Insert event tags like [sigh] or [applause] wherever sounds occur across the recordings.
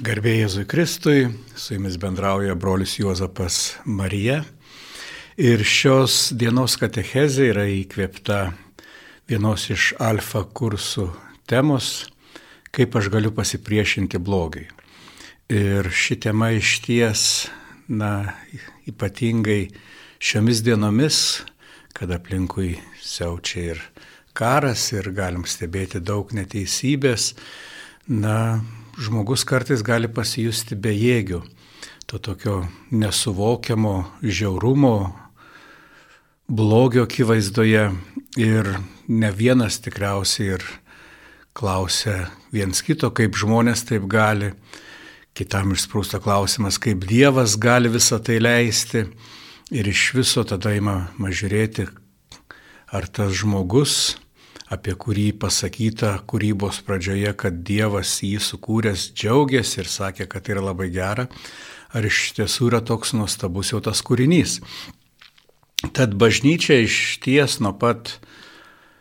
Garbėjai Jėzui Kristui, su jumis bendrauja brolius Juozapas Marija. Ir šios dienos katechezė yra įkvėpta vienos iš alfa kursų temos, kaip aš galiu pasipriešinti blogai. Ir ši tema iš ties, na, ypatingai šiomis dienomis, kad aplinkui siaučia ir karas ir galim stebėti daug neteisybės, na, žmogus kartais gali pasijusti bejėgiu, to tokio nesuvokiamo žiaurumo, blogio akivaizdoje ir ne vienas tikriausiai ir klausia viens kito, kaip žmonės taip gali, kitam išsprūsta klausimas, kaip Dievas gali visą tai leisti. Ir iš viso tada įmama žiūrėti, ar tas žmogus, apie kurį pasakyta kūrybos pradžioje, kad Dievas jį sukūręs džiaugiasi ir sakė, kad tai yra labai gera, ar iš tiesų yra toks nuostabus jau tas kūrinys. Tad bažnyčia iš ties nuo pat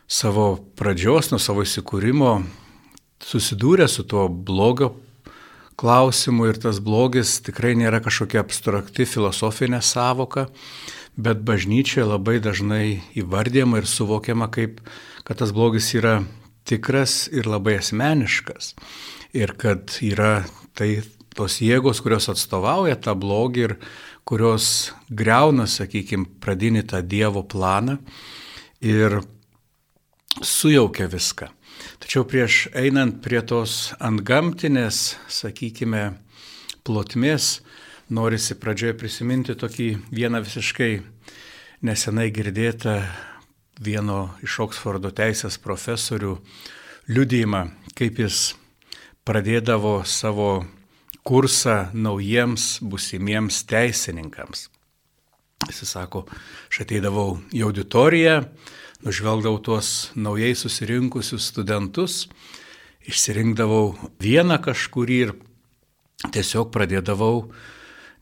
savo pradžios, nuo savo įsikūrimo susidūrė su tuo blogio klausimu ir tas blogis tikrai nėra kažkokia abstrakti filosofinė savoka, bet bažnyčioje labai dažnai įvardyjama ir suvokiama kaip kad tas blogis yra tikras ir labai asmeniškas. Ir kad yra tai tos jėgos, kurios atstovauja tą blogį ir kurios greuna, sakykime, pradinį tą Dievo planą ir sujaukia viską. Tačiau prieš einant prie tos antgamtinės, sakykime, plotmės, norisi pradžioje prisiminti tokį vieną visiškai nesenai girdėtą vieno iš Oksfordo teisės profesorių liudijimą, kaip jis pradėdavo savo kursą naujiems busimiems teisininkams. Jis sako, aš ateidavau į auditoriją, nužvelgdavau tuos naujai susirinkusius studentus, išsirinkdavau vieną kažkurį ir tiesiog pradėdavau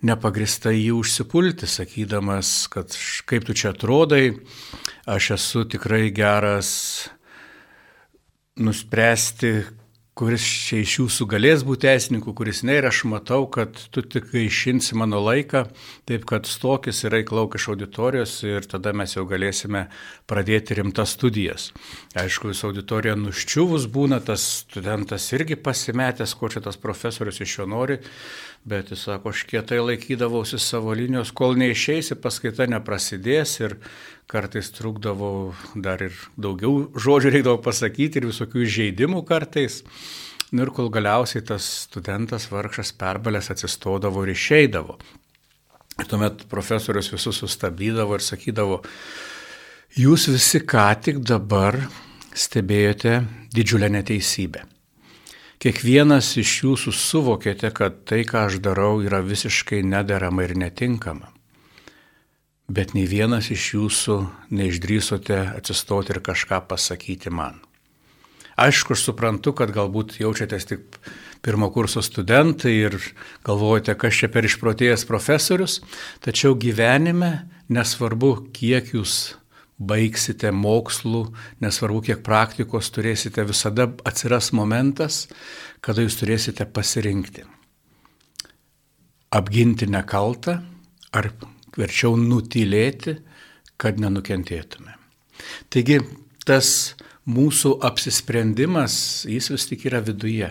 nepagristai jį užsipulti, sakydamas, kad kaip tu čia atrodai, aš esu tikrai geras nuspręsti, kuris čia iš jūsų galės būti teisininku, kuris ne, ir aš matau, kad tu tik išinsi mano laiką, taip kad stokis ir eiklauk iš auditorijos ir tada mes jau galėsime pradėti rimtas studijas. Aišku, visą auditoriją nuščiuvus būna, tas studentas irgi pasimetęs, ko čia tas profesorius iš jo nori, bet jis sako, aš kietai laikydavausi savo linijos, kol neišeisi, paskaita neprasidės ir kartais trukdavo dar ir daugiau žodžių reikdavo pasakyti ir visokių žaidimų kartais. Nu ir kol galiausiai tas studentas vargšas perbalės atsistodavo ir išeidavo. Ir tuomet profesorius visus sustabdydavo ir sakydavo, jūs visi ką tik dabar stebėjote didžiulę neteisybę. Kiekvienas iš jūsų suvokėte, kad tai, ką aš darau, yra visiškai nederama ir netinkama bet nei vienas iš jūsų neišdrysote atsistoti ir kažką pasakyti man. Aišku, aš suprantu, kad galbūt jaučiatės tik pirmo kurso studentai ir galvojate, kas čia per išprotėjęs profesorius, tačiau gyvenime nesvarbu, kiek jūs baigsite mokslų, nesvarbu, kiek praktikos turėsite, visada atsiras momentas, kada jūs turėsite pasirinkti. Apginti nekaltą ar verčiau nutilėti, kad nenukentėtume. Taigi tas mūsų apsisprendimas, jis vis tik yra viduje.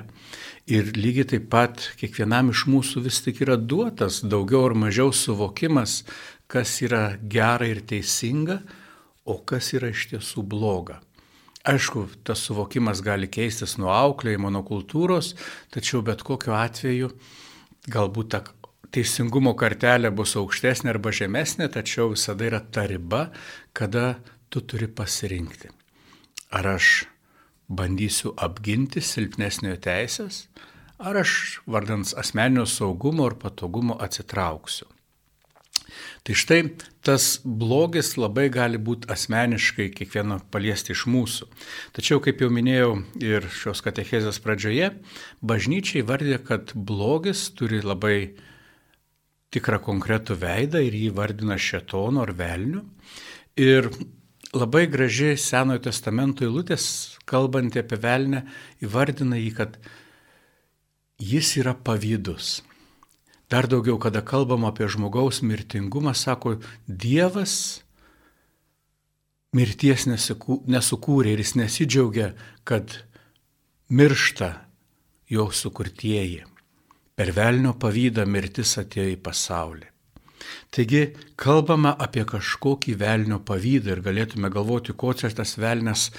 Ir lygiai taip pat kiekvienam iš mūsų vis tik yra duotas daugiau ar mažiau suvokimas, kas yra gera ir teisinga, o kas yra iš tiesų bloga. Aišku, tas suvokimas gali keistis nuo auklėjimo, nuo kultūros, tačiau bet kokiu atveju galbūt ta teisingumo kartelė bus aukštesnė arba žemesnė, tačiau visada yra ta riba, kada tu turi pasirinkti. Ar aš bandysiu apginti silpnesniojo teisės, ar aš vardant asmeninio saugumo ir patogumo atsitrauksiu. Tai štai tas blogis labai gali būti asmeniškai kiekvieno paliesti iš mūsų. Tačiau, kaip jau minėjau ir šios katechezės pradžioje, bažnyčiai vardė, kad blogis turi labai tikrą konkretų veidą ir jį vardina šetonu ar velniu. Ir labai graži Senojo testamento eilutės, kalbanti apie velnę, įvardina jį, kad, jis yra pavydus. Dar daugiau, kada kalbam apie žmogaus mirtingumą, sako, Dievas mirties nesukūrė ir jis nesidžiaugia, kad miršta jo sukurtieji. Per velnio pavydą mirtis atėjo į pasaulį. Taigi kalbama apie kažkokį velnio pavydą ir galėtume galvoti, ko čia tas velnas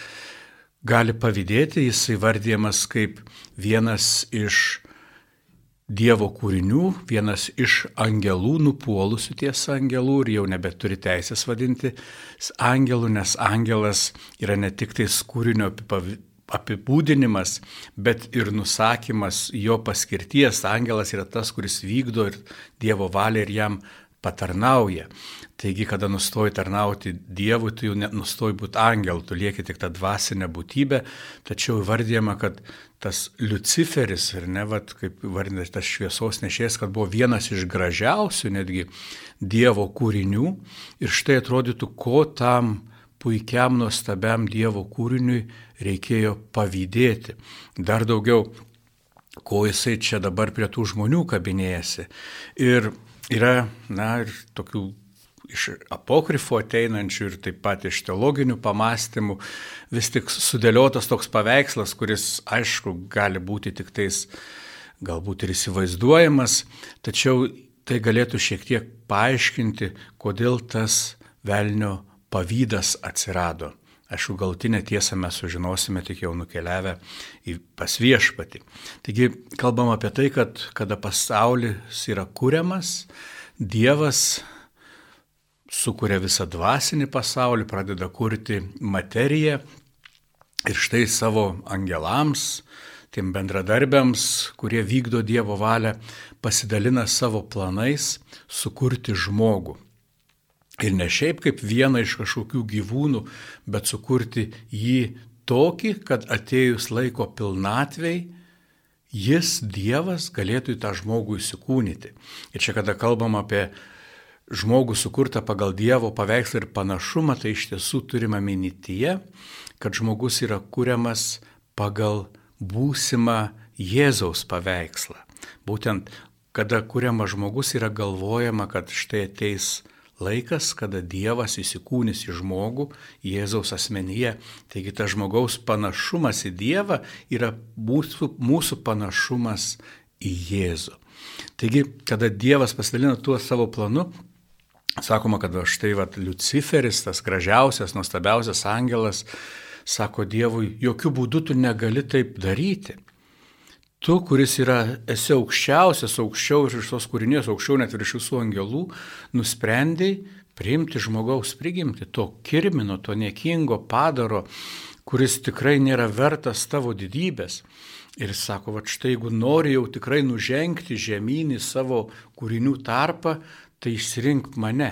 gali pavydėti, jis įvardyjamas kaip vienas iš Dievo kūrinių, vienas iš angelų, nupuolusių tiesa angelų ir jau nebeturi teisės vadinti angelų, nes angelas yra ne tik tais kūrinio apibūdinimas, bet ir nusakymas jo paskirties. Angelas yra tas, kuris vykdo ir Dievo valią ir jam patarnauja. Taigi, kada nustoji tarnauti Dievui, tu jau nustoji būti angelu, tu lieki tik tą dvasinę būtybę, tačiau įvardyjama, kad tas Luciferis, ir ne, vat, kaip vardinasi tas šviesos nešėjas, kad buvo vienas iš gražiausių netgi Dievo kūrinių ir štai atrodytų, ko tam puikiam, nuostabiam Dievo kūriniui reikėjo pavydėti. Dar daugiau, ko jisai čia dabar prie tų žmonių kabinėjasi. Ir yra, na, ir tokių iš apokrifų ateinančių ir taip pat iš teologinių pamastymų vis tik sudėliotas toks paveikslas, kuris aišku gali būti tik tais galbūt ir įsivaizduojamas, tačiau tai galėtų šiek tiek paaiškinti, kodėl tas velnio pavydas atsirado. Aišku, galtinę tiesą mes sužinosime tik jau nukeliavę į pas viešpatį. Taigi kalbam apie tai, kad kada pasaulis yra kuriamas, Dievas sukuria visą dvasinį pasaulį, pradeda kurti materiją ir štai savo angelams, tiem bendradarbiams, kurie vykdo Dievo valią, pasidalina savo planais sukurti žmogų. Ir ne šiaip kaip vieną iš kažkokių gyvūnų, bet sukurti jį tokį, kad atėjus laiko pilnatvei, jis, Dievas, galėtų į tą žmogų įsikūnyti. Ir čia, kada kalbam apie žmogų sukurtą pagal Dievo paveikslą ir panašumą, tai iš tiesų turime minityje, kad žmogus yra kuriamas pagal būsimą Jėzaus paveikslą. Būtent, kada kuriamas žmogus yra galvojama, kad štai ateis laikas, kada Dievas įsikūnys į žmogų Jėzaus asmenyje. Taigi tas žmogaus panašumas į Dievą yra mūsų, mūsų panašumas į Jėzų. Taigi, kada Dievas pasidalino tuo savo planu, Sakoma, kad štai va, Luciferis, tas gražiausias, nuostabiausias angelas, sako Dievui, jokių būdų tu negali taip daryti. Tu, kuris yra, esi aukščiausias, aukščiau iš visos kūrinės, aukščiau net virš visų angelų, nusprendėjai priimti žmogaus prigimti, to kirmino, to niekingo padaro, kuris tikrai nėra vertas tavo didybės. Ir sako, va štai jeigu nori jau tikrai nužengti žemyn į savo kūrinių tarpą, tai išsirink mane,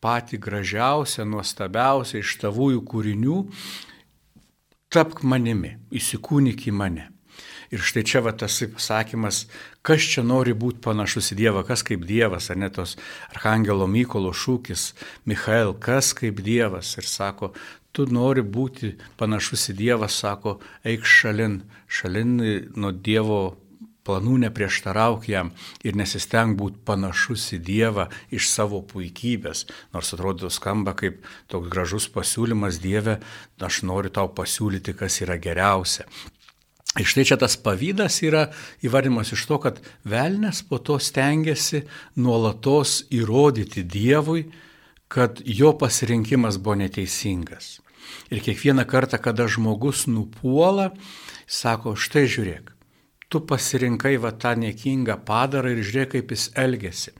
patį gražiausią, nuostabiausią iš tavųjų kūrinių, tapk manimi, įsikūnyk į mane. Ir štai čia va tas pasakymas, kas čia nori būti panašus į Dievą, kas kaip Dievas, ar net tos Arhangelo Mykolo šūkis, Michael, kas kaip Dievas. Ir sako, tu nori būti panašus į Dievą, sako, eik šalin, šalin nuo Dievo planų neprieštarauk jam ir nesisteng būti panašus į Dievą iš savo puikybės. Nors atrodo skamba kaip toks gražus pasiūlymas Dieve, aš noriu tau pasiūlyti, kas yra geriausia. Ir štai čia tas pavydas yra įvardimas iš to, kad velnės po to stengiasi nuolatos įrodyti Dievui, kad jo pasirinkimas buvo neteisingas. Ir kiekvieną kartą, kada žmogus nupuola, sako, štai žiūrėk, tu pasirinkai va tą niekingą padarą ir žiūrėk, kaip jis elgesi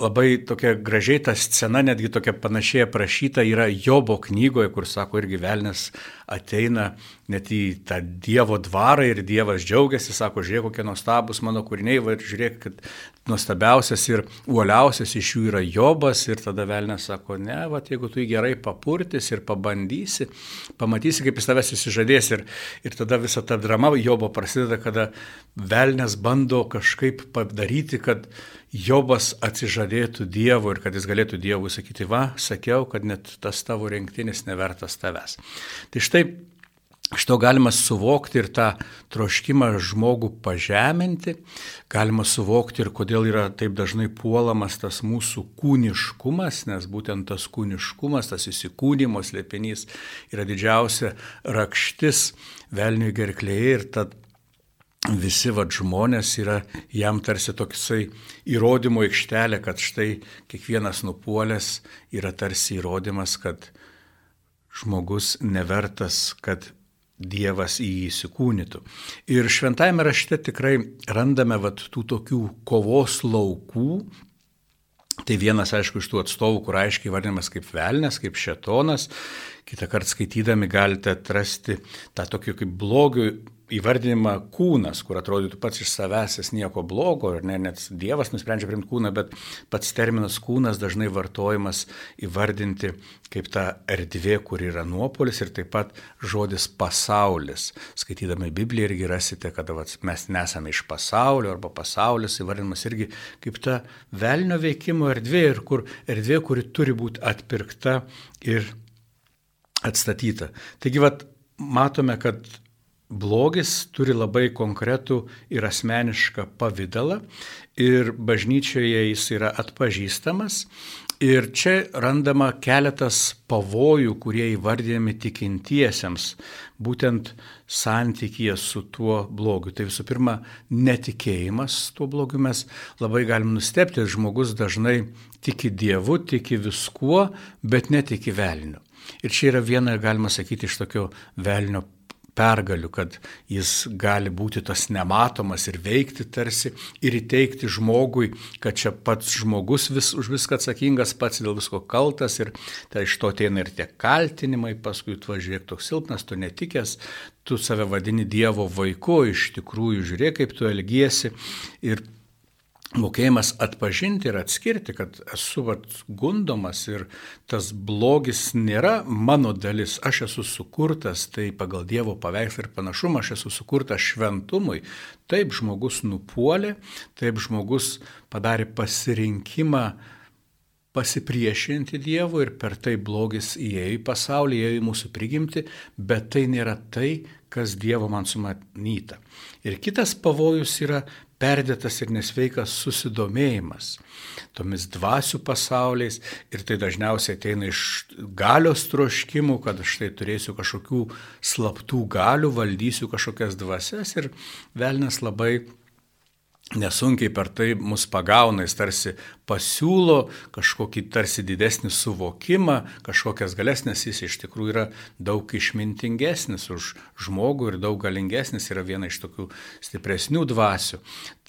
labai tokia gražiai ta scena, netgi tokia panašiai aprašyta yra Jobo knygoje, kur sako irgi velnės ateina net į tą Dievo dvarą ir Dievas džiaugiasi, sako, žiūrėk, kokie nuostabus mano kūriniai, va, ir žiūrėk, kad nuostabiausias ir uoliausias iš jų yra Jobas. Ir tada velnės sako, ne, va, jeigu tu jį gerai papurtis ir pabandysi, pamatysi, kaip jis tavęs įsižadės ir, ir tada visa ta drama Jobo prasideda, kada velnės bando kažkaip padaryti, kad Jobas atsižadėtų Dievo ir kad jis galėtų Dievui sakyti, va, sakiau, kad net tas tavo rinktinis nevertas tavęs. Tai štai Iš to galima suvokti ir tą troškimą žmogų pažeminti, galima suvokti ir kodėl yra taip dažnai puolamas tas mūsų kūniškumas, nes būtent tas kūniškumas, tas įsikūnymo slėpinys yra didžiausia rakštis velniui gerklėje ir tad visi vad žmonės yra jam tarsi toksai įrodymo aikštelė, kad štai kiekvienas nupuolęs yra tarsi įrodymas, kad žmogus nevertas, kad Dievas į jį įsikūnytų. Ir šventajame rašte tikrai randame vat, tų tokių kovos laukų. Tai vienas, aišku, iš tų atstovų, kur aiškiai vardinamas kaip velnės, kaip šetonas. Kitą kartą skaitydami galite atrasti tą tokį kaip blogių įvardinimą kūnas, kur atrodytų pats iš savęs nieko blogo, ir ne, net Dievas nusprendžia priimti kūną, bet pats terminas kūnas dažnai vartojamas įvardinti kaip ta erdvė, kur yra nuopolis ir taip pat žodis pasaulis. Skaitydami Bibliją irgi rasite, kad vat, mes nesame iš pasaulio arba pasaulis įvardinamas irgi kaip ta velnio veikimo erdvė ir kur erdvė, kuri turi būti atpirkta ir atstatyta. Taigi, vat, matome, kad blogis turi labai konkretų ir asmenišką pavydalą ir bažnyčioje jis yra atpažįstamas. Ir čia randama keletas pavojų, kurie įvardyjami tikintiesiems, būtent santykėje su tuo blogiu. Tai visų pirma, netikėjimas tuo blogiu mes labai galim nustepti, žmogus dažnai tiki Dievu, tiki viskuo, bet netiki velniu. Ir čia yra viena, galima sakyti, iš tokio velnio pergalių, kad jis gali būti tas nematomas ir veikti tarsi ir įteikti žmogui, kad čia pats žmogus vis, už viską atsakingas, pats dėl visko kaltas ir tai iš to ateina ir tie kaltinimai, paskui tu važiuok toks silpnas, tu netikęs, tu save vadini Dievo vaiku, iš tikrųjų žiūrėk, kaip tu elgiesi. Ir mokėjimas atpažinti ir atskirti, kad esu vat, gundomas ir tas blogis nėra mano dalis, aš esu sukurtas, tai pagal Dievo paveikslą ir panašumą aš esu sukurtas šventumui. Taip žmogus nupuolė, taip žmogus padarė pasirinkimą pasipriešinti Dievui ir per tai blogis įėjo į pasaulį, įėjo į mūsų prigimti, bet tai nėra tai, kas Dievo man sumanyta. Ir kitas pavojus yra perdėtas ir nesveikas susidomėjimas tomis dvasių pasauliais ir tai dažniausiai ateina iš galios troškimų, kad štai turėsiu kažkokių slaptų galių, valdysiu kažkokias dvasias ir velnas labai nesunkiai per tai mus pagauna, jis tarsi pasiūlo kažkokį tarsi didesnį suvokimą, kažkokias galesnės, jis iš tikrųjų yra daug išmintingesnis už žmogų ir daug galingesnis, yra viena iš tokių stipresnių dvasių.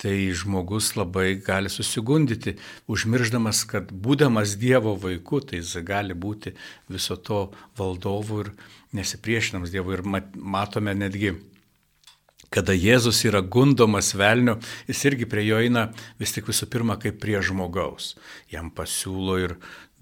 Tai žmogus labai gali susigundyti, užmirždamas, kad būdamas Dievo vaiku, tai jis gali būti viso to valdovu ir nesipriešinams Dievui. Ir matome netgi kada Jėzus yra gundomas velnio, jis irgi prie jo eina vis tik visų pirma kaip prie žmogaus. Jam pasiūlo ir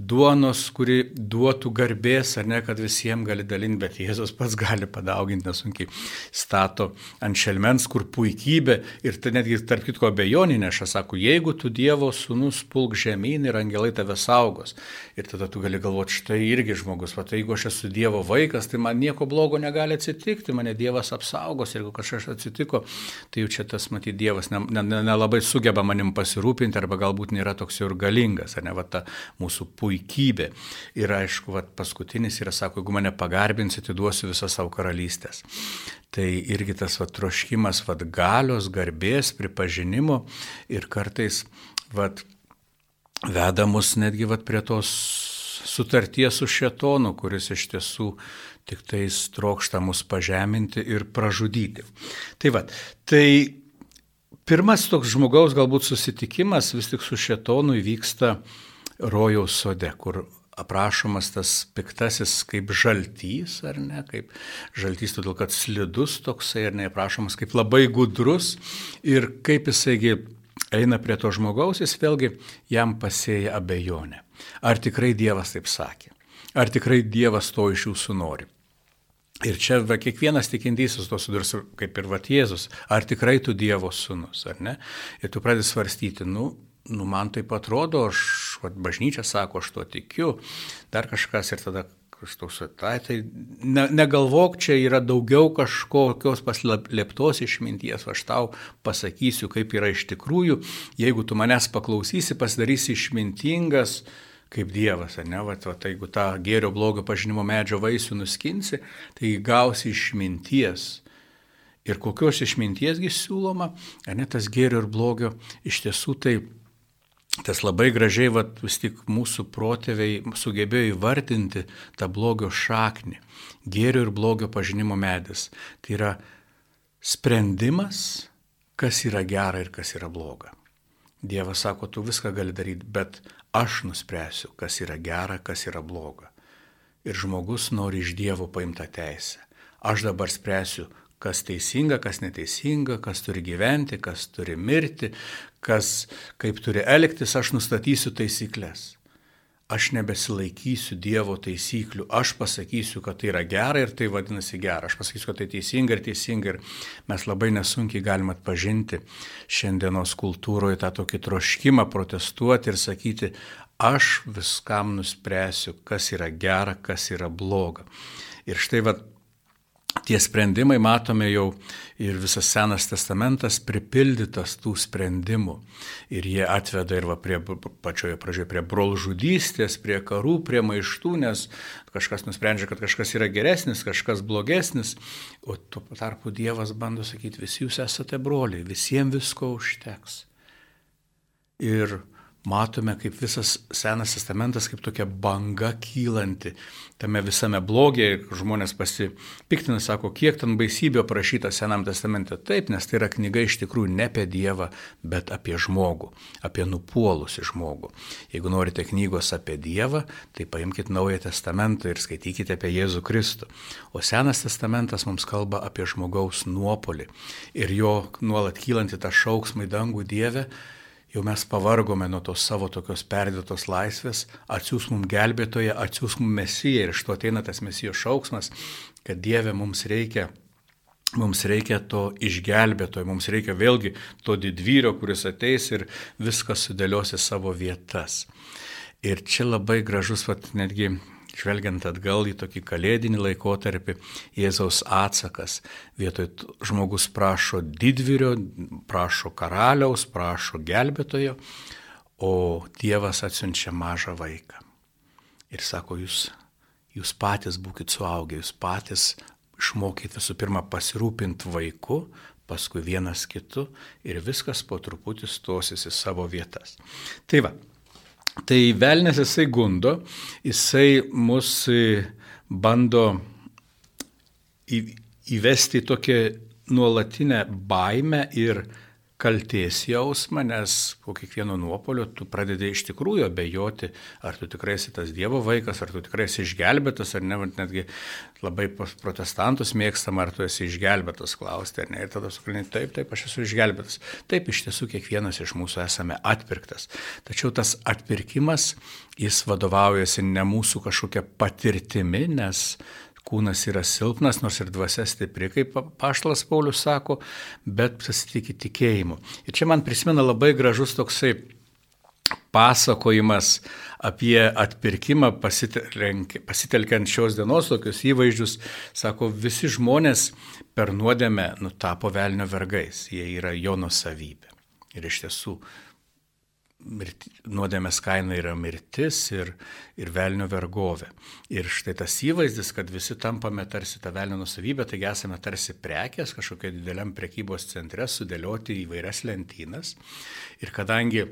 duonos, kuri duotų garbės, ar ne, kad visiems gali dalinti, bet Jėzus pats gali padauginti nesunkiai. Stato ant šelmens, kur puikybė ir tai netgi tarp kitko abejonį neša, sako, jeigu tu Dievo sūnus pulk žemyn ir angelai tave saugos. Ir tada tu gali galvoti, štai irgi žmogus, va tai jeigu aš esu Dievo vaikas, tai man nieko blogo negali atsitikti, mane Dievas apsaugos, jeigu kažkas atsitiko, tai jau čia tas, matyt, Dievas nelabai ne, ne, ne sugeba manim pasirūpinti arba galbūt nėra toks jau ir galingas, ar ne, va ta mūsų puikybė. Ir aišku, vat, paskutinis yra, sako, jeigu mane pagarbinsi, atiduosiu visą savo karalystės. Tai irgi tas vat, troškimas vat, galios, garbės, pripažinimo ir kartais vat, veda mus netgi vat, prie tos sutarties su šetonu, kuris iš tiesų tik tais trokšta mus pažeminti ir pražudyti. Tai vad, tai pirmas toks žmogaus galbūt susitikimas vis tik su šetonu įvyksta rojaus sode, kur aprašomas tas piktasis kaip žaltys, ar ne, kaip žaltys, todėl kad slidus toksai, ar ne, aprašomas kaip labai gudrus ir kaip jisaigi eina prie to žmogaus, jis vėlgi jam pasėja abejonę. Ar tikrai Dievas taip sakė? Ar tikrai Dievas to iš jūsų nori? Ir čia va, kiekvienas tikintysis to sudurs, kaip ir va Jėzus, ar tikrai tu Dievo sūnus, ar ne? Ir tu pradedi svarstyti, nu, nu, man taip atrodo, aš, vat, bažnyčia sako, aš tuo tikiu, dar kažkas ir tada Kristaus, tai, tai ne, negalvok, čia yra daugiau kažkokios paslėptos išminties, aš tau pasakysiu, kaip yra iš tikrųjų, jeigu tu manęs paklausysi, pasidarysi išmintingas, kaip Dievas, ne, va, va, tai jeigu tą gėrio blogio pažinimo medžio vaisių nuskinsi, tai gausi išminties. Ir kokios išmintiesgi siūloma, ne tas gėrio ir blogio, iš tiesų tai tas labai gražiai, va, vis tik mūsų protėviai sugebėjo įvardinti tą blogio šaknį, gėrio ir blogio pažinimo medis. Tai yra sprendimas, kas yra gera ir kas yra bloga. Dievas sako, tu viską gali daryti, bet aš nuspręsiu, kas yra gera, kas yra bloga. Ir žmogus nori iš Dievo paimtą teisę. Aš dabar spręsiu, kas teisinga, kas neteisinga, kas turi gyventi, kas turi mirti, kas kaip turi elgtis, aš nustatysiu taisyklės. Aš nebesilaikysiu Dievo taisyklių, aš pasakysiu, kad tai yra gera ir tai vadinasi gera, aš pasakysiu, kad tai teisinga ir teisinga ir mes labai nesunkiai galime atpažinti šiandienos kultūroje tą tokį troškimą protestuoti ir sakyti, aš viskam nuspręsiu, kas yra gera, kas yra bloga. Ir štai vad tie sprendimai matome jau ir visas Senas testamentas pripildytas tų sprendimų. Ir jie atveda ir va prie pačioje pradžioje prie brolžudystės, prie karų, prie maištų, nes kažkas nusprendžia, kad kažkas yra geresnis, kažkas blogesnis, o tuo tarpu Dievas bando sakyti, visi jūs esate broliai, visiems visko užteks. Ir matome, kaip visas Senas testamentas, kaip tokia banga kylanti tame visame blogėje. Žmonės pasipiktina, sako, kiek ten baisybė aprašyta Senam testamente. Taip, nes tai yra knyga iš tikrųjų ne apie Dievą, bet apie žmogų, apie nupuolusi žmogų. Jeigu norite knygos apie Dievą, tai paimkite Naują testamentą ir skaitykite apie Jėzų Kristų. O Senas testamentas mums kalba apie žmogaus nuopolį ir jo nuolat kylanti tą šauksmą į dangų Dievę jau mes pavargome nuo tos savo tokios perdėtos laisvės, atsiūs mums gelbėtoje, atsiūs mums mesiją ir iš to ateina tas mesijo šauksmas, kad Dieve mums reikia. Mums reikia to išgelbėtojo, mums reikia vėlgi to didvyrio, kuris ateis ir viskas sudėlios į savo vietas. Ir čia labai gražus, vat, netgi žvelgiant atgal į tokį kalėdinį laikotarpį, Jėzaus atsakas. Vietoj žmogus prašo didvirio, prašo karaliaus, prašo gelbėtojo, o Dievas atsiunčia mažą vaiką. Ir sako, jūs, jūs patys būkite suaugę, jūs patys išmokite visų pirma pasirūpinti vaiku, paskui vienas kitu ir viskas po truputį stosis į savo vietas. Tai va, Tai velnės jisai gundo, jisai mus e, bando įvesti tokią nuolatinę baimę ir kalties jausmą, nes po kiekvieno nuopolio tu pradedi iš tikrųjų abejoti, ar tu tikrai esi tas Dievo vaikas, ar tu tikrai esi išgelbėtas, ar ne, netgi labai protestantus mėgstama, ar tu esi išgelbėtas klausti, ar ne. Ir tada sukalini, taip, taip, aš esu išgelbėtas. Taip, iš tiesų kiekvienas iš mūsų esame atpirktas. Tačiau tas atpirkimas, jis vadovaujasi ne mūsų kažkokia patirtimi, nes kūnas yra silpnas, nors ir dvasia stipri, kaip Paštalas Paulius sako, bet pasitikė tikėjimu. Ir čia man prisimena labai gražus toksai pasakojimas apie atpirkimą pasitelkiant šios dienos tokius įvaizdžius, sako, visi žmonės per nuodėmę nutapo velnio vergais, jie yra jo nusavybė. Ir iš tiesų mirti, nuodėmės kaina yra mirtis ir, ir velnio vergovė. Ir štai tas įvaizdis, kad visi tampame tarsi tą velnio nusavybę, taigi esame tarsi prekės kažkokio dideliam prekybos centre sudėlioti į vairias lentynas. Ir kadangi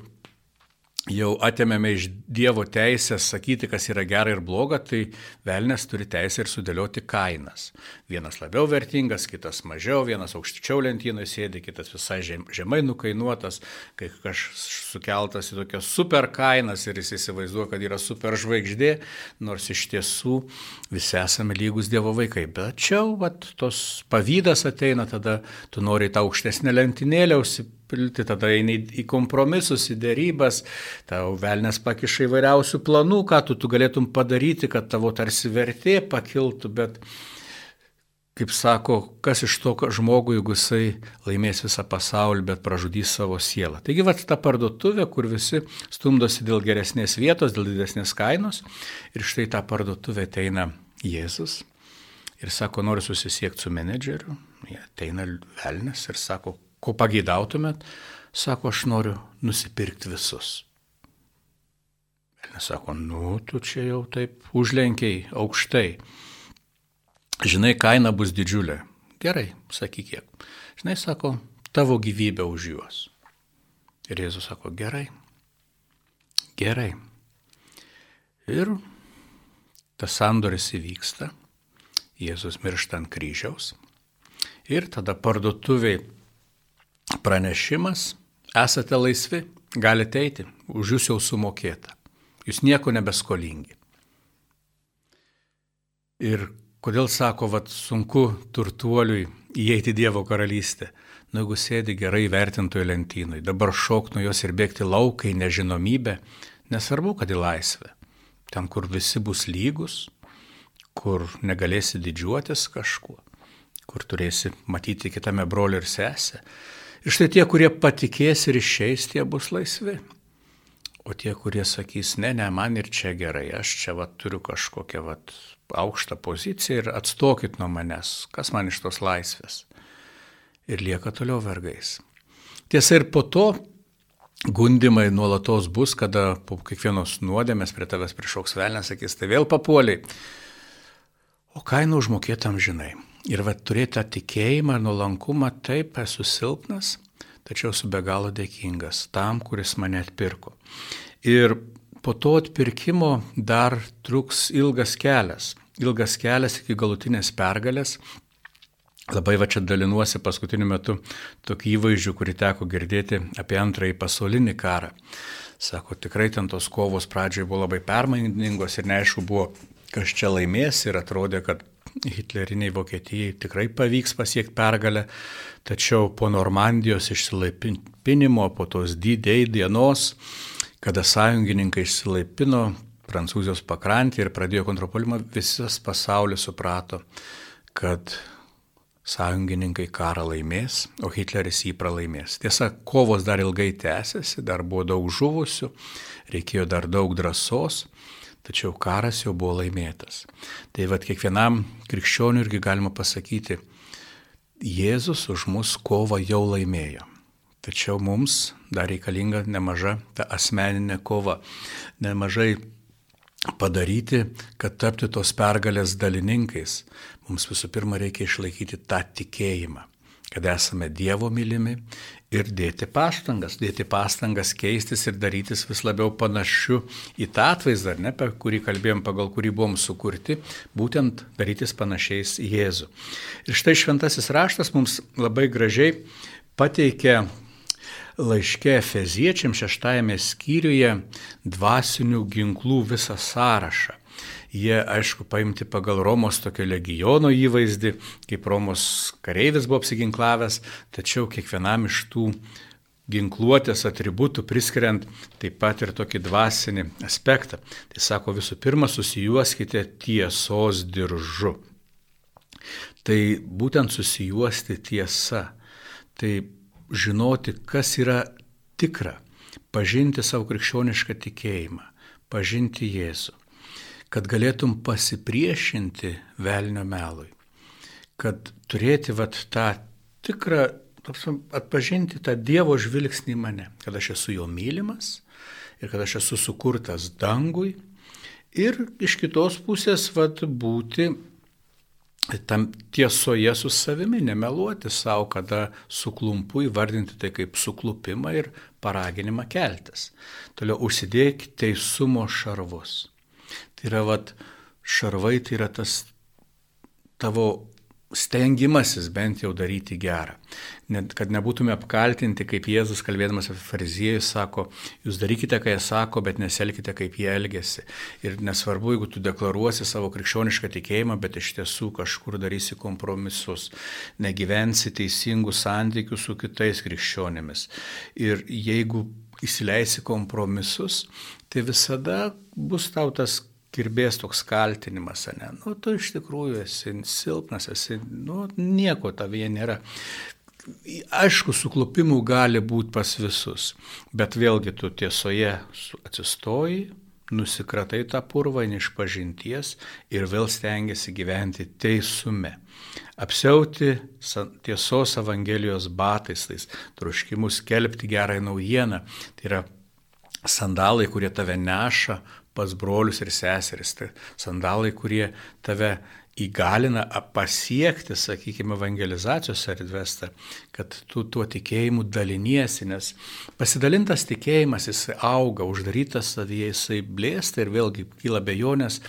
jau atėmėme iš Dievo teisės sakyti, kas yra gera ir bloga, tai velnės turi teisę ir sudėlioti kainas. Vienas labiau vertingas, kitas mažiau, vienas aukščiau lentynoje sėdi, kitas visai žemai nukainuotas, kai kažkas sukeltas į tokias super kainas ir jis įsivaizduoja, kad yra super žvaigždė, nors iš tiesų visi esame lygus Dievo vaikai. Bet čia, vat, tos pavydas ateina, tada tu nori tą aukštesnę lentynėlę užsipildyti pilti, tada eini į kompromisus, į dėrybas, tau velnės pakiša įvairiausių planų, ką tu, tu galėtum padaryti, kad tavo tarsi vertė pakiltų, bet kaip sako, kas iš to žmogui, jeigu jisai laimės visą pasaulį, bet pražudys savo sielą. Taigi, va, ta parduotuvė, kur visi stumdosi dėl geresnės vietos, dėl didesnės kainos, ir štai tą parduotuvę ateina Jėzus ir sako, noriu susisiekti su menedžeriu, jie ateina velnės ir sako, ko pageidautumėt, sako, aš noriu nusipirkti visus. Velnės sako, nu, tu čia jau taip užlenkiai aukštai. Žinai, kaina bus didžiulė. Gerai, sakyk kiek. Žinai, sako, tavo gyvybė už juos. Ir Jėzus sako, gerai, gerai. Ir tas sandoris įvyksta, Jėzus miršta ant kryžiaus. Ir tada parduotuviai pranešimas, esate laisvi, galite eiti, už jūs jau sumokėta. Jūs nieko nebeskolingi. Ir kodėl sako, vad sunku turtuoliui įeiti Dievo karalystę, nu jeigu sėdi gerai vertintoje lentynui, dabar šok nuo jos ir bėgti laukai nežinomybę, nesvarbu, kad į laisvę. Ten, kur visi bus lygus, kur negalėsi didžiuotis kažkuo, kur turėsi matyti kitame broliu ir sesę, Ir štai tie, kurie patikės ir išeis, tie bus laisvi. O tie, kurie sakys, ne, ne, man ir čia gerai, aš čia va, turiu kažkokią va, aukštą poziciją ir atstokit nuo manęs, kas man iš tos laisvės. Ir lieka toliau vergais. Tiesa ir po to gundimai nuolatos bus, kada po kiekvienos nuodėmės prie tavęs prišauks velnės, sakys, tai vėl papuoliai. O kainą užmokėtam žinai. Ir va turėti tą tikėjimą ir nuolankumą, taip esu silpnas, tačiau esu be galo dėkingas tam, kuris mane atpirko. Ir po to atpirkimo dar truks ilgas kelias. Ilgas kelias iki galutinės pergalės. Labai va čia dalinuosi paskutiniu metu tokį įvaizdžių, kurį teko girdėti apie antrąjį pasaulinį karą. Sako, tikrai ten tos kovos pradžioje buvo labai permainingos ir neaišku buvo, kas čia laimės ir atrodė, kad hitleriniai Vokietijai tikrai pavyks pasiekti pergalę, tačiau po Normandijos išsilaipinimo, po tos D-Day dienos, kada sąjungininkai išsilaipino Prancūzijos pakrantį ir pradėjo kontrapolimą, visas pasaulis suprato, kad sąjungininkai karą laimės, o Hitleris jį pralaimės. Tiesa, kovos dar ilgai tęsiasi, dar buvo daug žuvusių, reikėjo dar daug drąsos, tačiau karas jau buvo laimėtas. Tai vad kiekvienam krikščioniui irgi galima pasakyti, Jėzus už mus kovą jau laimėjo. Tačiau mums dar reikalinga nemaža ta asmeninė kova, nemažai padaryti, kad tapti tos pergalės dalininkais. Mums visų pirma reikia išlaikyti tą tikėjimą, kad esame Dievo mylimi ir dėti pastangas, dėti pastangas keistis ir darytis vis labiau panašiu į tą atvaizdą, ne, apie kurį kalbėjom, pagal kurį buvom sukurti, būtent darytis panašiais į Jėzų. Ir štai šventasis raštas mums labai gražiai pateikia laiške Efeziečiam šeštajame skyriuje dvasinių ginklų visą sąrašą. Jie, aišku, paimti pagal Romos tokio legiono įvaizdį, kaip Romos kareivis buvo apsiginklavęs, tačiau kiekvienam iš tų ginkluotės atributų priskiriant taip pat ir tokį dvasinį aspektą. Tai sako visų pirma, susijuoskite tiesos diržu. Tai būtent susijuosti tiesa. Tai žinoti, kas yra tikra, pažinti savo krikščionišką tikėjimą, pažinti Jėzų kad galėtum pasipriešinti velnio melui, kad turėti vat tą tikrą, atpažinti tą Dievo žvilgsnį mane, kad aš esu jo mylimas ir kad aš esu sukurtas dangui ir iš kitos pusės vat būti tam tiesoje su savimi, nemeluoti savo, kada suklumpu, įvardinti tai kaip suklupimą ir paraginimą keltis. Toliau užsidėk teisumo šarvus. Tai yra vat, šarvai, tai yra tas tavo stengimasis bent jau daryti gerą. Net, kad nebūtume apkaltinti, kaip Jėzus kalbėdamas apie fariziejus sako, jūs darykite, ką jie sako, bet neselkite, kaip jie elgesi. Ir nesvarbu, jeigu tu deklaruosi savo krikščionišką tikėjimą, bet iš tiesų kažkur darysi kompromisus, negyvensi teisingų santykių su kitais krikščionėmis. Ir jeigu įsileisi kompromisus, tai visada bus tau tas kirbės toks kaltinimas, ne? Nu, tu iš tikrųjų esi silpnas, esi, nu, nieko tavyje nėra. Aišku, suklupimų gali būti pas visus, bet vėlgi tu tiesoje atsistoji, nusikratai tą purvą iš pažinties ir vėl stengiasi gyventi teisume. Apsiauti tiesos Evangelijos batais, tais troškimus kelbti gerąją naujieną, tai yra sandalai, kurie tave neša pas brolius ir seseris, tai sandalai, kurie tave įgalina pasiekti, sakykime, evangelizacijos erdvestą, kad tu tuo tikėjimu daliniesi, nes pasidalintas tikėjimas jis auga, uždarytas savyje jisai blėsta ir vėlgi kyla bejonės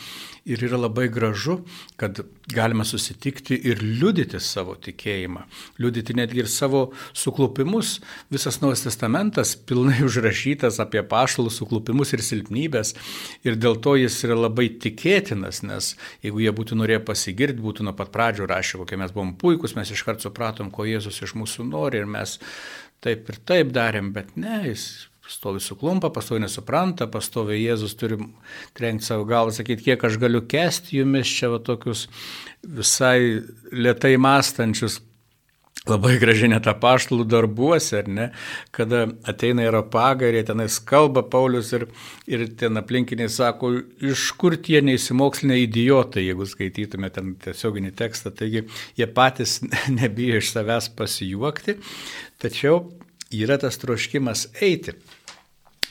ir yra labai gražu, kad galime susitikti ir liudyti savo tikėjimą, liudyti netgi ir savo suklupimus. Visas Naujas Testamentas pilnai [laughs] užrašytas apie pašalų suklupimus ir silpnybės ir dėl to jis yra labai tikėtinas, nes jeigu jie būtų norėję pasigirti, būtų nuo pat pradžių rašę, kokie mes buvom puikus, mes iškart supratom, ko Jėzus iš mūsų nori ir mes taip ir taip darėm, bet ne, jis stovi suklumpa, pastovi nesupranta, pastovi Jėzus turi trenkti savo galvą, sakyti, kiek aš galiu kesti jumis čia va, tokius visai lietai mąstančius. Labai gražiai net apaštalų darbuose, ar ne, kada ateina ir jie tenais kalba Paulius ir, ir ten aplinkiniai sako, iš kur tie neįsimokslinė idiotai, jeigu skaitytume ten tiesioginį tekstą, taigi jie patys [laughs] nebijo iš savęs pasijuokti, tačiau yra tas troškimas eiti.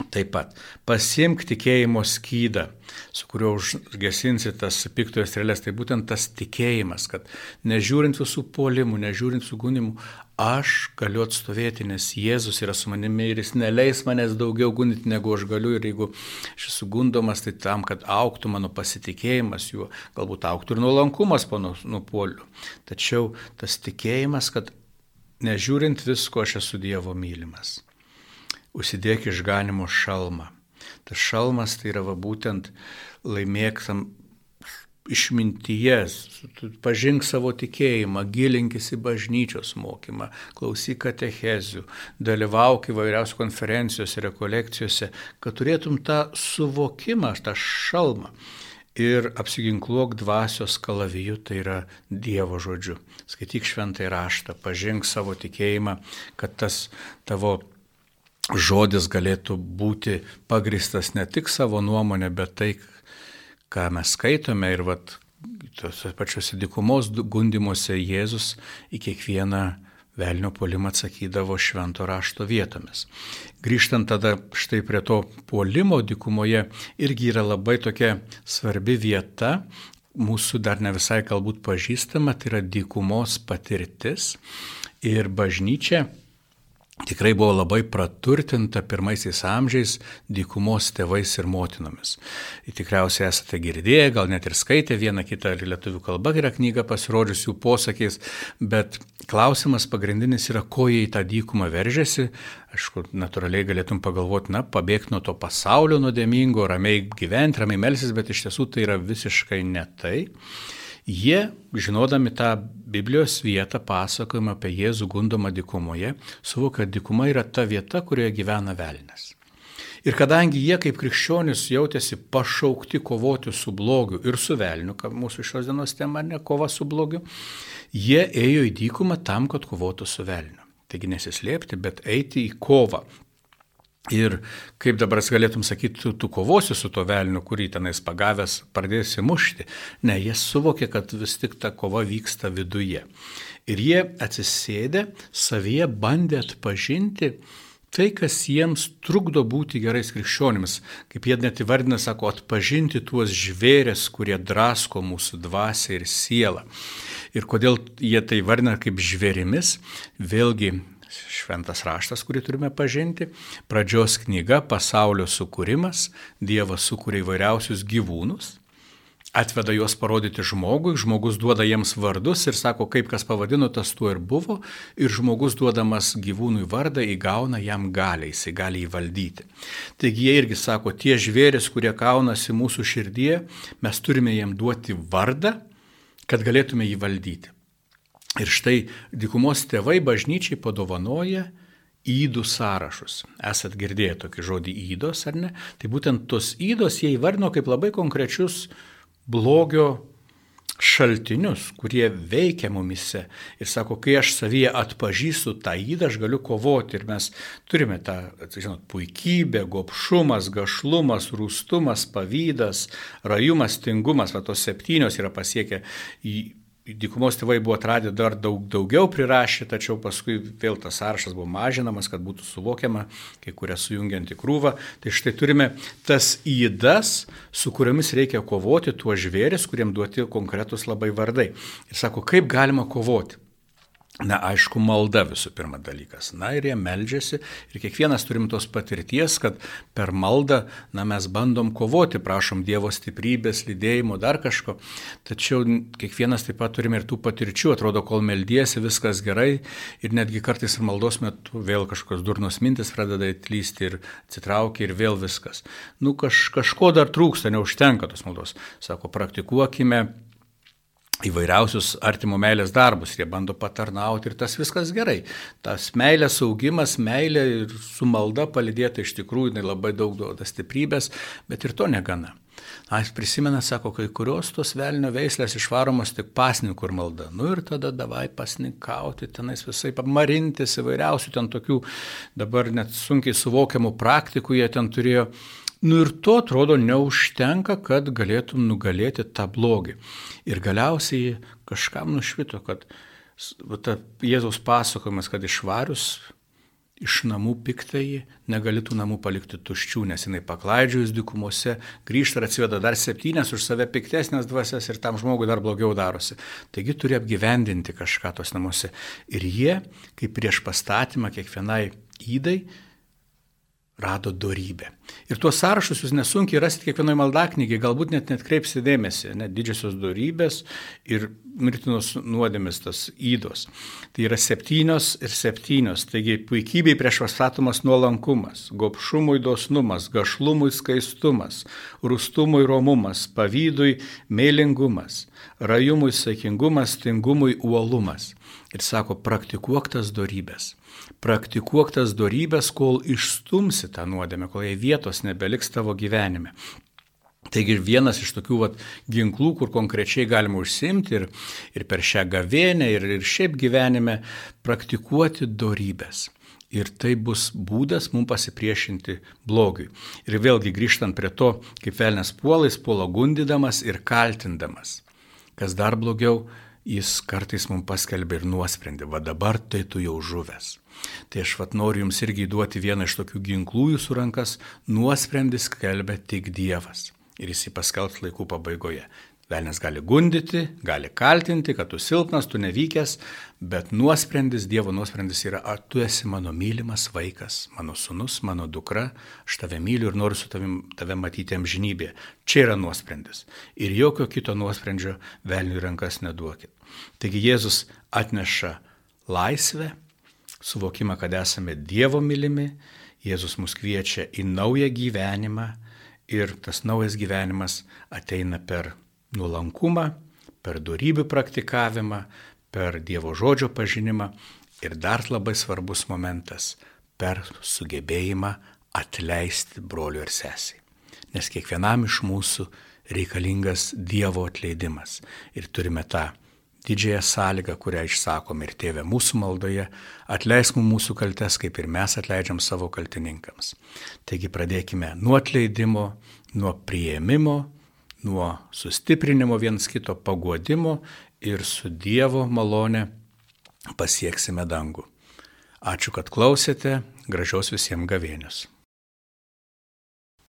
Taip pat. Pasimk tikėjimo skydą, su kuriuo užgesinsi tas piktojo strėlės, tai būtent tas tikėjimas, kad nežiūrint visų puolimų, nežiūrint sugundimų, aš galiu atstovėti, nes Jėzus yra su manimi ir jis neleis manęs daugiau gundyti, negu aš galiu. Ir jeigu aš esu gundomas, tai tam, kad auktų mano pasitikėjimas juo, galbūt auktų ir nuolankumas po nupolių. Tačiau tas tikėjimas, kad nežiūrint visko, aš esu Dievo mylimas užsidėk išganimo šalmą. Tas šalmas tai yra va, būtent laimėktam išmintyje, pažink savo tikėjimą, gilinkis į bažnyčios mokymą, klausyk katechezių, dalyvauk įvairiausių konferencijose, rekolekcijose, kad turėtum tą suvokimą, tą šalmą. Ir apsiginkluok dvasios kalaviju, tai yra Dievo žodžiu. Skaityk šventai raštą, pažink savo tikėjimą, kad tas tavo žodis galėtų būti pagristas ne tik savo nuomonė, bet tai, ką mes skaitome ir vat, tose pačiose dikumos gundimuose Jėzus į kiekvieną velnio polimą atsakydavo švento rašto vietomis. Grįžtant tada štai prie to polimo dikumoje irgi yra labai tokia svarbi vieta, mūsų dar ne visai galbūt pažįstama, tai yra dykumos patirtis ir bažnyčia tikrai buvo labai praturtinta pirmaisiais amžiais dykumos tėvais ir motinomis. Ir tikriausiai esate girdėję, gal net ir skaitę vieną kitą ir lietuvių kalba yra knyga pasirodžiusių posakiais, bet klausimas pagrindinis yra, ko jie į tą dykumą veržėsi. Aišku, natūraliai galėtum pagalvoti, na, pabėgti nuo to pasaulio nuodėmingo, ramiai gyventi, ramiai melsis, bet iš tiesų tai yra visiškai ne tai. Jie, žinodami tą Biblijos vietą, pasakojimą apie Jėzų gundomą dikumoje, suvokia, kad dikuma yra ta vieta, kurioje gyvena velnas. Ir kadangi jie kaip krikščionis jautėsi pašaukti kovoti su blogiu ir su velniu, kad mūsų šios dienos tema ne kova su blogiu, jie ėjo į dykumą tam, kad kovotų su velniu. Taigi nesislėpti, bet eiti į kovą Ir kaip dabar galėtum sakyti, tu, tu kovosi su to velniu, kurį tenais pagavęs pradėsi mušti. Ne, jie suvokė, kad vis tik ta kova vyksta viduje. Ir jie atsisėdė, savyje bandė atpažinti tai, kas jiems trukdo būti gerais krikščionimis. Kaip jie net įvardina, sako, atpažinti tuos žvėrės, kurie drasko mūsų dvasę ir sielą. Ir kodėl jie tai vardina kaip žvėrimis, vėlgi šventas raštas, kurį turime pažinti, pradžios knyga Pasaulio sukūrimas, Dievas sukūrė įvairiausius gyvūnus, atveda juos parodyti žmogui, žmogus duoda jiems vardus ir sako, kaip kas pavadino, tas tuo ir buvo, ir žmogus duodamas gyvūnui vardą įgauna jam galią, jisai gali jį valdyti. Taigi jie irgi sako, tie žvėris, kurie kaunasi mūsų širdie, mes turime jiem duoti vardą, kad galėtume jį valdyti. Ir štai dykumos tėvai bažnyčiai padovanoja įdų sąrašus. Esat girdėję tokį žodį įdos, ar ne? Tai būtent tos įdos jie įvardino kaip labai konkrečius blogio šaltinius, kurie veikia mumise. Ir sako, kai aš savyje atpažįstu tą įdą, aš galiu kovoti. Ir mes turime tą, žinot, puikybę, gopšumas, gašlumas, rūstumas, pavydas, rajumas, tingumas. Va tos septynios yra pasiekę į Dykumos tėvai buvo atradę dar daug, daugiau prirašę, tačiau paskui vėl tas sąrašas buvo mažinamas, kad būtų suvokiama, kai kuria sujungiant į krūvą. Tai štai turime tas įdas, su kuriamis reikia kovoti, tuos žvėris, kuriem duoti konkretus labai vardai. Ir sako, kaip galima kovoti. Na, aišku, malda visų pirma dalykas. Na ir jie meldžiasi ir kiekvienas turim tos patirties, kad per maldą, na, mes bandom kovoti, prašom Dievo stiprybės, lydėjimo, dar kažko. Tačiau kiekvienas taip pat turime ir tų patirčių, atrodo, kol meldiesi, viskas gerai ir netgi kartais ir maldos metu vėl kažkokios durnos mintis pradeda įtlysti ir atsitraukia ir vėl viskas. Nu, kaž, kažko dar trūksta, neužtenka tos maldos. Sako, praktikuokime įvairiausius artimo meilės darbus, jie bando patarnauti ir tas viskas gerai. Tas meilės augimas, meilė ir su malda palidėta iš tikrųjų, jinai labai daug duoda stiprybės, bet ir to negana. Na, jis prisimena, sako, kai kurios tos velnio veislės išvaromos tik pasninkų ir malda. Nu ir tada davai pasninkauti, tenais visai pamarintis įvairiausių ten tokių dabar net sunkiai suvokiamų praktikų jie ten turėjo. Nu ir to atrodo neužtenka, kad galėtum nugalėti tą blogį. Ir galiausiai kažkam nušvito, kad ta Jėzaus pasakojimas, kad išvarius iš namų piktąjį, negalėtų namų palikti tuščių, nes jinai paklaidžiojus dykumose, grįžta ir atsiveda dar septynės už save piktesnės dvasias ir tam žmogui dar blogiau darosi. Taigi turi apgyvendinti kažką tos namuose. Ir jie, kaip prieš pastatymą kiekvienai įdai, rado darybę. Ir tuos sąrašus jūs nesunkiai rasite kiekvienoje maldaknygiai, galbūt net net kreipsite dėmesį, net didžiosios darybės ir mirtinos nuodėmis tas įdos. Tai yra septynios ir septynios, taigi puikybei prieš pastatomas nuolankumas, gopšumui dosnumas, gašlumui skaistumas, rūstumui romumas, pavydui meilingumas, rajumui saikingumas, tingumui uolumas. Ir sako, praktikuok tas darybės praktikuok tas darybės, kol išstumsi tą nuodėmę, kol jai vietos nebeliks tavo gyvenime. Taigi vienas iš tokių vat, ginklų, kur konkrečiai galima užsimti ir, ir per šią gavėnę, ir, ir šiaip gyvenime praktikuoti darybės. Ir tai bus būdas mums pasipriešinti blogiui. Ir vėlgi grįžtant prie to, kaip velnės puolais puolo gundydamas ir kaltindamas. Kas dar blogiau, jis kartais mums paskelbė ir nuosprendį, va dabar tai tu jau žuvęs. Tai aš vat noriu jums irgi duoti vieną iš tokių ginklų jūsų rankas, nuosprendis skelbia tik Dievas. Ir jis jį paskelbs laikų pabaigoje. Velnes gali gundyti, gali kaltinti, kad tu silpnas, tu nevykęs, bet nuosprendis, Dievo nuosprendis yra, ar tu esi mano mylimas vaikas, mano sunus, mano dukra, aš tave myliu ir noriu su tavim, tave matyti amžinybėje. Čia yra nuosprendis. Ir jokio kito nuosprendžio velniui rankas neduokit. Taigi Jėzus atneša laisvę, suvokimą, kad esame Dievo mylimi, Jėzus mus kviečia į naują gyvenimą ir tas naujas gyvenimas ateina per nuolankumą, per darybių praktikavimą, per Dievo žodžio pažinimą ir dar labai svarbus momentas - per sugebėjimą atleisti broliu ir sesiai. Nes kiekvienam iš mūsų reikalingas Dievo atleidimas ir turime tą didžiąją sąlygą, kurią išsakom ir tėvė mūsų maldoje, atleisk mums mūsų kaltes, kaip ir mes atleidžiam savo kaltininkams. Taigi pradėkime nuo atleidimo, nuo prieimimo, nuo sustiprinimo viens kito paguodimo ir su Dievo malone pasieksime dangų. Ačiū, kad klausėte, gražios visiems gavėnius.